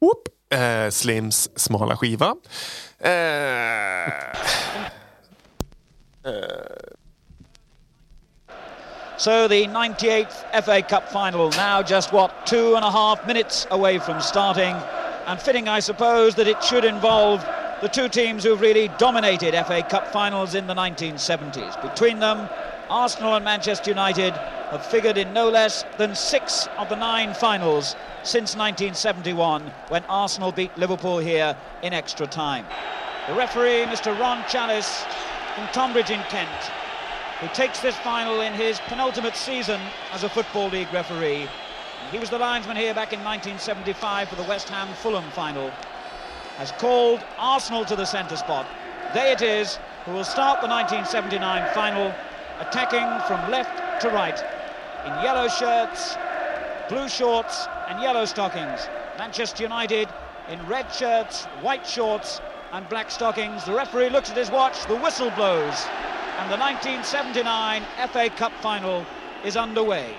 Whoop. Eh, Slims smala skiva. Eh, So the 98th FA Cup final now just what two and a half minutes away from starting and fitting I suppose that it should involve the two teams who've really dominated FA Cup finals in the 1970s. Between them, Arsenal and Manchester United have figured in no less than six of the nine finals since 1971 when Arsenal beat Liverpool here in extra time. The referee, Mr Ron Chalice from Tonbridge in Kent, who takes this final in his penultimate season as a Football League referee. He was the linesman here back in 1975 for the West Ham Fulham final. Has called Arsenal to the centre spot. There it is, who will start the 1979 final, attacking from left to right in yellow shirts, blue shorts, and yellow stockings. Manchester United in red shirts, white shorts, and black stockings. The referee looks at his watch, the whistle blows and the 1979 FA Cup final is underway.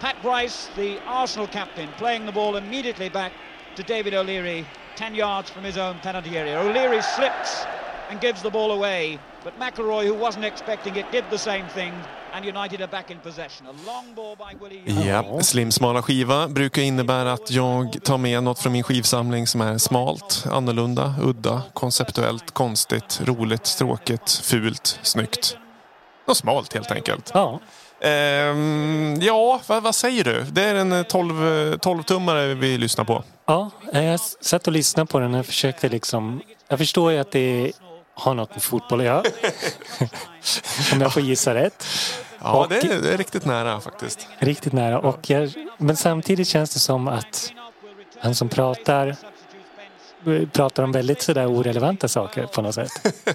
Pat Bryce, the Arsenal captain, playing the ball immediately back to David O'Leary, 10 yards from his own penalty area. O'Leary slips and gives the ball away, but McElroy, who wasn't expecting it, did the same thing. And United are back in possession. A long ball by Willie Ja, Slim smala skiva brukar innebära att jag tar med något från min skivsamling som är smalt, annorlunda, udda, konceptuellt, konstigt, roligt, stråkigt, fult, snyggt. Och smalt helt enkelt. Ja. Ehm, ja, vad, vad säger du? Det är en 12-tummare vi lyssnar på. Ja, jag satt och lyssnade på den och försökte liksom... Jag förstår ju att det har något med fotboll att göra. Om jag får gissa rätt. Ja, Och- det är, det är riktigt nära faktiskt. Riktigt nära. Och jag, men samtidigt känns det som att han som pratar pratar om väldigt sådär orelevanta saker på något sätt.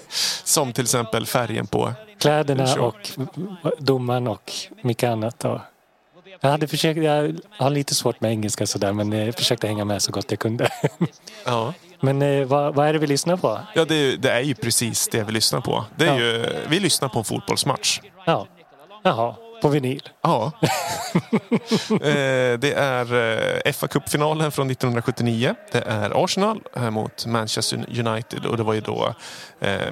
Som till exempel färgen på... Kläderna och domaren och mycket annat. Och jag, hade försökt, jag har lite svårt med engelska sådär men jag försökte hänga med så gott jag kunde. Ja, Men eh, vad, vad är det vi lyssnar på? ja det, är, ju- det är ju precis det vi lyssnar på. Det är Ja. ju, vi lyssnar på en fotbollsmatch. Ja, jaha, på vinyl. Ja. Eh, det är eh, fa Cup-finalen från 1979. Det är Arsenal mot Manchester United och det var ju då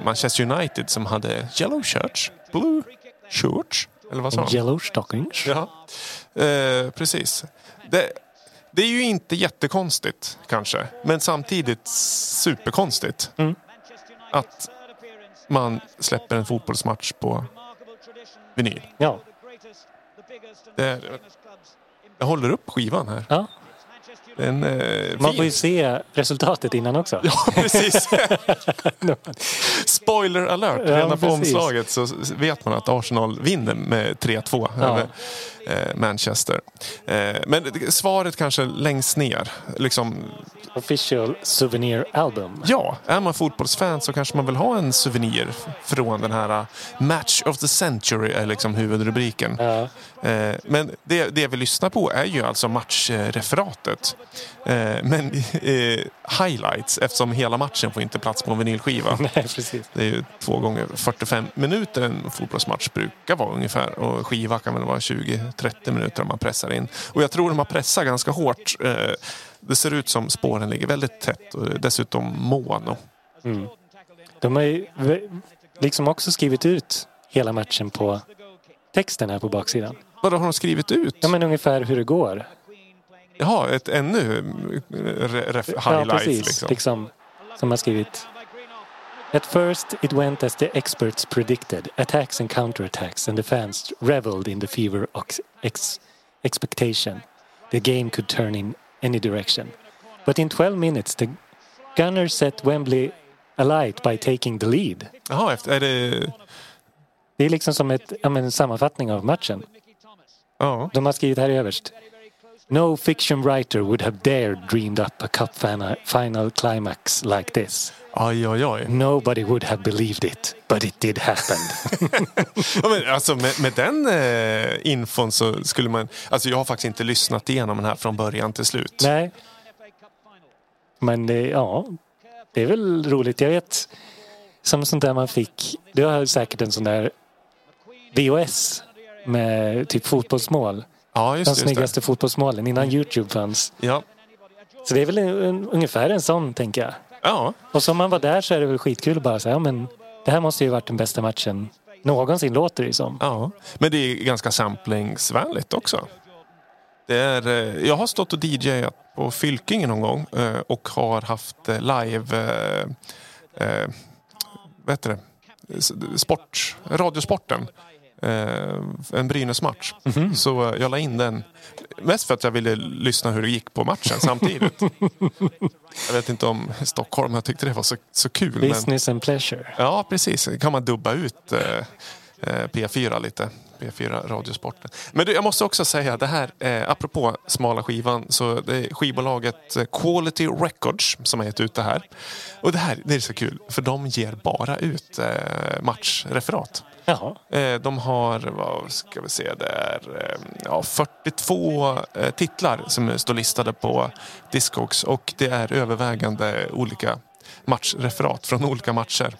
Manchester United som hade yellow shirts, blue shorts, eller vad sa? Yellow stockings. Ja, eh, precis. Det, det är ju inte jättekonstigt kanske, men samtidigt superkonstigt Mm. att man släpper en fotbollsmatch på vinyl. Ja, Det jag håller upp skivan här. ja. Den, eh, Man får ju se resultatet innan också. Ja, precis. Spoiler alert. Ja, Redan på precis. omslaget så vet man att Arsenal vinner med 3-2 Ja. över eh, Manchester. Eh, men svaret kanske längst ner. Liksom, Official Souvenir Album. ja, är man fotbollsfan så kanske man vill ha en souvenir från den här uh, Match of the Century är liksom huvudrubriken. Ja, Eh, men det, det vi lyssnar på är ju alltså matchreferatet. Eh, men eh, highlights eftersom hela matchen får inte plats på en vinylskiva. nej precis. Det är ju två gånger 45 minuter en fotbollsmatch brukar vara ungefär. Och skiva kan väl vara 20-30 minuter om man pressar in. Och jag tror de har pressat ganska hårt. Eh, Det ser ut som spåren ligger väldigt tätt och dessutom mono. Mm. De har ju liksom också skrivit ut hela matchen på texten här på baksidan. Vad har de skrivit ut? Ja men ungefär hur det går. Jaha, ett ännu eh, re- ref- ja highlights precis. liksom. Liksom, som har skrivit. At first it went as the experts predicted. Attacks and counterattacks and the fans reveled in the fever of ex- expectation. The game could turn in any direction. But in 12 minutes the Gunners set Wembley alight by taking the lead. Jaha, är det... Det är liksom som ett, ja, en sammanfattning av matchen. Ja. De har skrivit här överst. No fiction writer would have dared dreamed up a cup fina- final climax like this. Aj, aj, aj. Nobody would have believed it, but it did happen. Ja, men alltså med, med den eh, infon så skulle man... Alltså jag har faktiskt inte lyssnat igenom den här från början till slut. Nej. Men det, ja, det är väl roligt. Jag vet, som sånt där man fick. Du har säkert en sån där VOS med typ fotbollsmål. Ja, De just, det. snyggaste fotbollsmålen innan Youtube fanns. Ja. Så det är väl en, ungefär en sån, tänker jag. ja, Och som man var där så är det väl skitkul att bara säga, ja men det här måste ju varit den bästa matchen någonsin, låter det som. ja. Men det är ganska samplingsvänligt också. Det är, eh, jag har stått och DJat på Fylkingen någon gång eh, och har haft eh, live... Eh, vad heter det? Sport, radiosporten. Eh, en Brynäs-match. Så eh, jag la in den. Mest för att jag ville lyssna hur det gick på matchen samtidigt. jag vet inte om Stockholm jag tyckte det var så, så kul. Men... Business and pleasure. Ja, precis. kan man dubba ut eh, P4 lite. P4 Radiosporten. Men du, jag måste också säga det här, eh, apropå smala skivan, så det är skivbolaget eh, Quality Records som har gett ut det här. Och det här det är så kul, för de ger bara ut eh, matchreferat. Eh, de har, vad ska vi se, det är eh, ja, 42 eh, titlar som står listade på Discogs och det är övervägande olika matchreferat från olika matcher.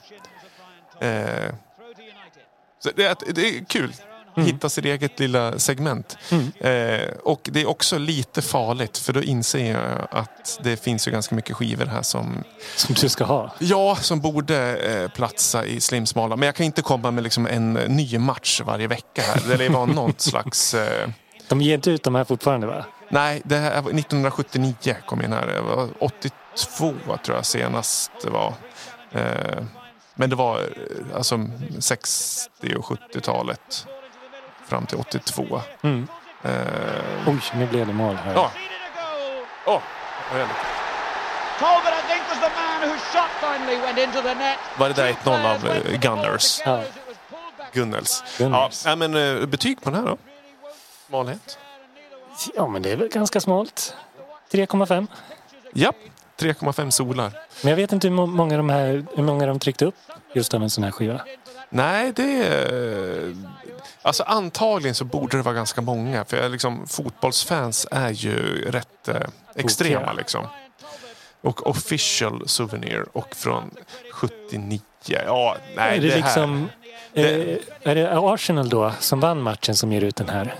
Så det, är, det är kul. Hitta sitt eget lilla segment. Eh, och det är också lite farligt för då inser jag att det finns ju ganska mycket skivor här som Som du ska ha. Ja, som borde eh, platsa i slimsmala. Men jag kan inte komma med liksom en ny match varje vecka här. Det var något slags... Eh, De ger inte ut de här fortfarande va? nej, det här var 1979 kom in här. Det var 82 tror jag senast det var. Eh, men det var eh, alltså 60 och 70-talet fram till 82. Mm. Eh, Oj, nu blev det mål här. ja, åh, vad härligt. Talbot, I think, was the man whose shot finally went into the net. Var det där 1-0 av eh, Gunners? Ja. Gunnels. Gunnels. Ja, men eh, betyg på den här då? Smalhet? ja, men det är väl ganska smalt. 3,5. Ja, 3,5 solar. Men jag vet inte hur må- många de här, hur många de tryckte upp just av en sån här skiva. Nej, det är... Alltså antagligen så borde det vara ganska många. För jag, liksom, fotbollsfans är ju rätt eh, extrema Tokiga. liksom. Och official souvenir och från 79. Ja, nej är det, det, liksom... det- Eh, är det Arsenal då som vann matchen som ger ut den här? här.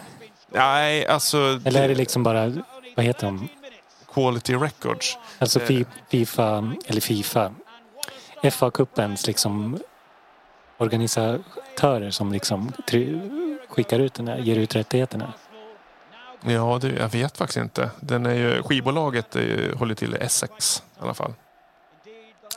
Nej, alltså... Eller är det liksom bara, vad heter de? Quality Records. Alltså Eh. Fi- Fifa, eller Fifa. FA-cupens liksom organisatörer som liksom skickar ut den här, ger ut rättigheterna. Ja, det, jag vet faktiskt inte. Den är ju, skivbolaget är, håller till i Essex i alla fall.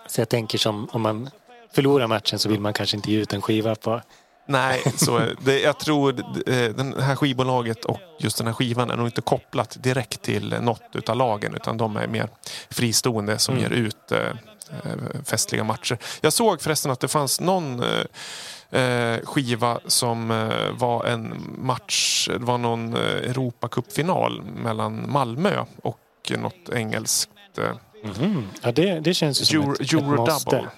Så jag tänker som om man förlorar matchen så vill man kanske inte ge ut en skiva på... Nej, så det, jag tror eh, det här skivbolaget och just den här skivan är nog inte kopplat direkt till något utav lagen utan de är mer fristående som Mm. ger ut eh, eh, festliga matcher. Jag såg förresten att det fanns någon eh, skiva som eh, var en match, det var någon Europacupfinal mellan Malmö och något engelskt Mhm. Ja, det, det känns ju som Euro, ett, ett Euro måste. Double.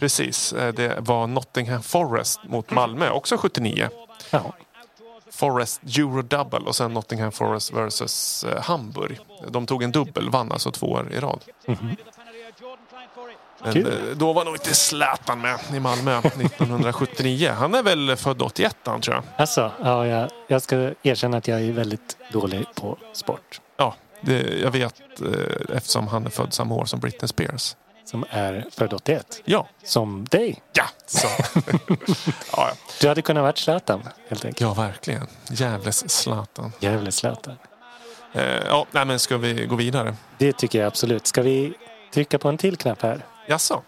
Precis, eh, det var Nottingham Forest mot Malmö, också 79. Ja. Forest Euro Double och sen Nottingham Forest versus eh, Hamburg. De tog en dubbel, vann alltså två år i rad. Mhm. Men, Kul. eh, då var nog inte Zlatan med i Malmö 1979. Han är väl född 81 han tror jag. Alltså, ja, jag, jag ska erkänna att jag är väldigt dålig på sport. Ja, det, jag vet eftersom han är född samma år som Britney Spears. Som är född 81. Ja, Som dig. ja, så. ja, ja. Du hade kunnat varit Zlatan, helt enkelt. ja, verkligen. Jävles Zlatan. Jävla Zlatan. Eh, ja, nej, men ska vi gå vidare? Det tycker jag absolut. Ska vi trycka på en till knapp här? Jaså?